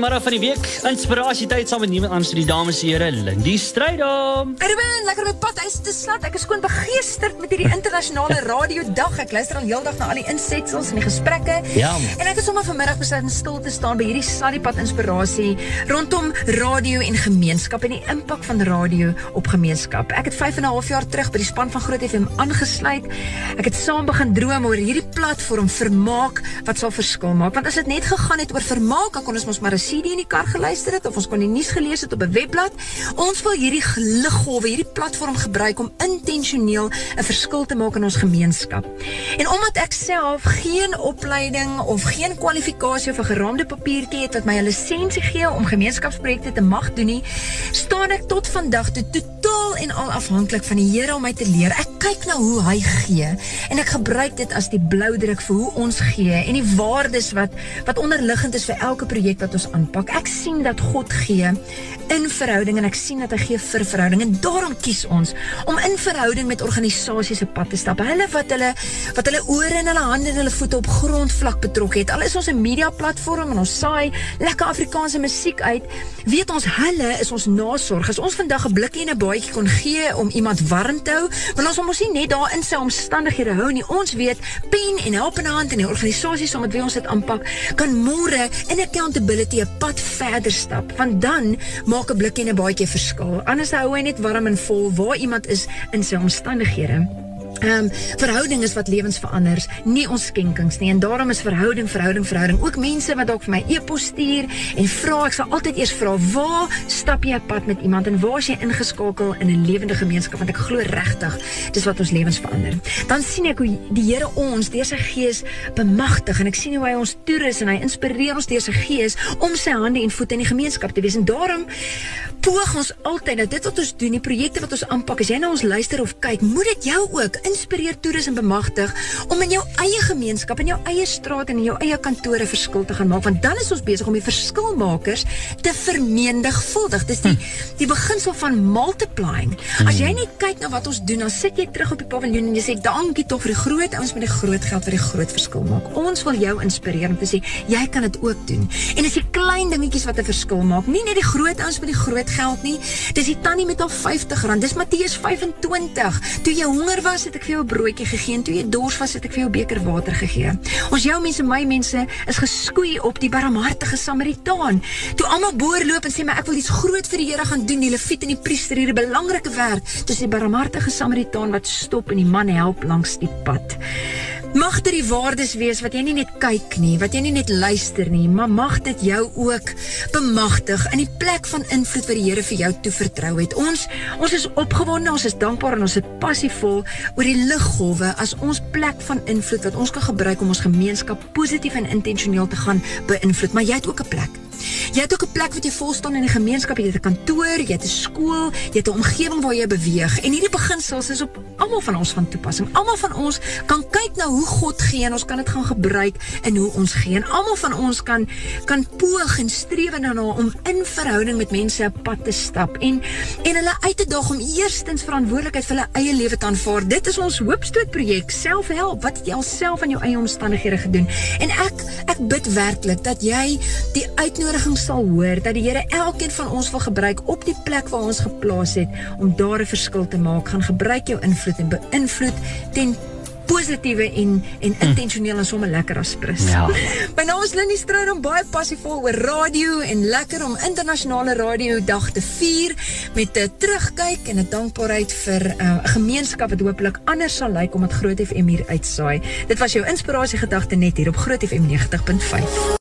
middag van die week. Inspirasie tyd saam met niemand anders die dames en here Lindy Strydom. Ruben, lekker op pad huis te slat. Ek is skoon begeesterd met hierdie internasionale radiodag. Ek luister al heeldag na al die insetsels en die gesprekke. Ja. En ek het sommer vanmiddag besluit om stil te staan by hierdie Sladdiepad inspirasie rondom radio en gemeenskap en die impak van radio op gemeenskap. Ek het 5 en 'n half jaar terug by die span van Groot FM aangesluit. Ek het saam begin droom oor hierdie platform vermaak wat sal verskil maak. Want as dit net gegaan het oor vermaak, dan kon ons mos maar 'n CD in die kar geluister het of ons kon die nuus gelees het op 'n webblad. Ons wil hierdie liggolwe, hierdie platform gebruik om intentioneel 'n verskil te maak in ons gemeenskap. En omdat ek self geen opleiding of geen kwalifikasie of 'n geraamde papiertjie het wat my 'n lisensie gee om gemeenskapsprojekte te mag doen nie, staan ek tot vandag toe totaal en al afhanklik van die Here om my te leer. Ek kyk na hoe hy gee en ek gebruik dit as die bloudruk vir hoe ons gee en die waardes wat wat onderliggend is vir elke projek wat ons aanpak. Ek sien dat God gee in verhouding en ek sien dat hy gee vir verhouding en daarom kies ons om in verhouding met organisasies se pad te stap. Hulle wat hulle wat hulle ore en hulle hande en hulle voete op grondvlak betrok het. Al is ons 'n media platform en ons saai lekker Afrikaanse musiek uit, weet ons hulle is ons nasorg. As ons vandag 'n blikkie en 'n baadjie kon gee om iemand warm te hou, wil ons mos nie net daar in sy omstandighede hou nie. Ons weet pen en helpende hand en die organisasies om met wie ons dit aanpak, kan môre in accountability 'n pad verder stap. Want dan maak 'n blikkie en 'n baadjie verskil. Anders hou hy net warm en vol waar iemand is in sy omstandighede. Ehm um, verhouding is wat lewens verander, nie ons skenkings nie. En daarom is verhouding, verhouding, verhouding. Ook mense wat dalk vir my e-pos stuur en vra, ek sal altyd eers vra, "Waar stap jy 'n pad met iemand en waar is jy ingeskakel in 'n lewende gemeenskap?" Want ek glo regtig dis wat ons lewens verander. Dan sien ek hoe die Here ons deur sy gees bemagtig en ek sien hoe hy ons toerus en hy inspireer ons deur sy gees om sy hande en voete in die gemeenskap te wees. En daarom poog ons altyd dat dit wat ons doen, die projekte wat ons aanpak, as jy na ons luister of kyk, moet dit jou ook inspireer, toerus en bemagtig om in jou eie gemeenskap, in jou eie straat en in jou eie kantore verskil te gaan maak, want dan is ons besig om die verskilmakers te vermenigvuldig. Dis die die beginsel van multiplying. As jy net kyk na wat ons doen, dan sit jy terug op die paviljoen en jy sê dankie tog vir die groot ouens met die groot geld wat die groot verskil maak. Ons wil jou inspireer om te sê jy kan dit ook doen. En dis die klein dingetjies wat 'n verskil maak. Nie net die groot ouens met die groot geld nie. Dis die tannie met haar R50. Dis Matteus 25. Toe jy honger was, het ek vir jou 'n broodjie gegee en toe jy dors was, het ek vir jou 'n beker water gegee. Ons jou mense, my mense, is geskoei op die barmhartige Samaritaan. Toe almal boorloop en sê maar ek wil iets groot vir die Here gaan doen, die leviet en die priester hier 'n belangrike werk, dis die barmhartige Samaritaan wat stop en die man help langs die pad. Mag dit die waardes wees wat jy nie net kyk nie, wat jy nie net luister nie, maar mag dit jou ook bemagtig in die plek van invloed wat die Here vir jou toevertrou het. Ons ons is opgewonde, ons is dankbaar en ons is passievol oor die liggolwe as ons plek van invloed wat ons kan gebruik om ons gemeenskap positief en intentioneel te gaan beïnvloed, maar jy het ook 'n plek. Jy het ook 'n plek wat jy vol staan in 'n gemeenskap, jy het 'n kantoor, jy het 'n skool, jy het 'n omgewing waar jy beweeg. En hierdie beginsels is op almal van ons van toepassing. Almal van ons kan kyk na hoe God gee en ons kan dit gaan gebruik in hoe ons gee. En almal van ons kan kan poog en streef daarna om in verhouding met mense 'n pad te stap en en hulle uit te daag om eerstens verantwoordelikheid vir hulle eie lewe te aanvaar. Dit is ons hoopstoot projek, selfhelp. Wat het jy alself aan jou eie omstandighede gedoen? En ek ek bid werklik dat jy die uitnodiging sal hoor dat die Here elkeen van ons wil gebruik op die plek waar ons geplaas het om daar 'n verskil te maak. Gaan gebruik jou invloed en beïnvloed ten positiewe en en intentioneel en sommer lekker aspres. Ja. My naam is Lindy Strydom, baie passievol oor radio en lekker om internasionale radio dag te vier met 'n terugkyk en 'n dankbaarheid vir 'n uh, gemeenskap wat hopelik anders sal lyk omdat Groot FM hier uitsaai. Dit was jou inspirasie gedagte net hier op Groot FM 90.5.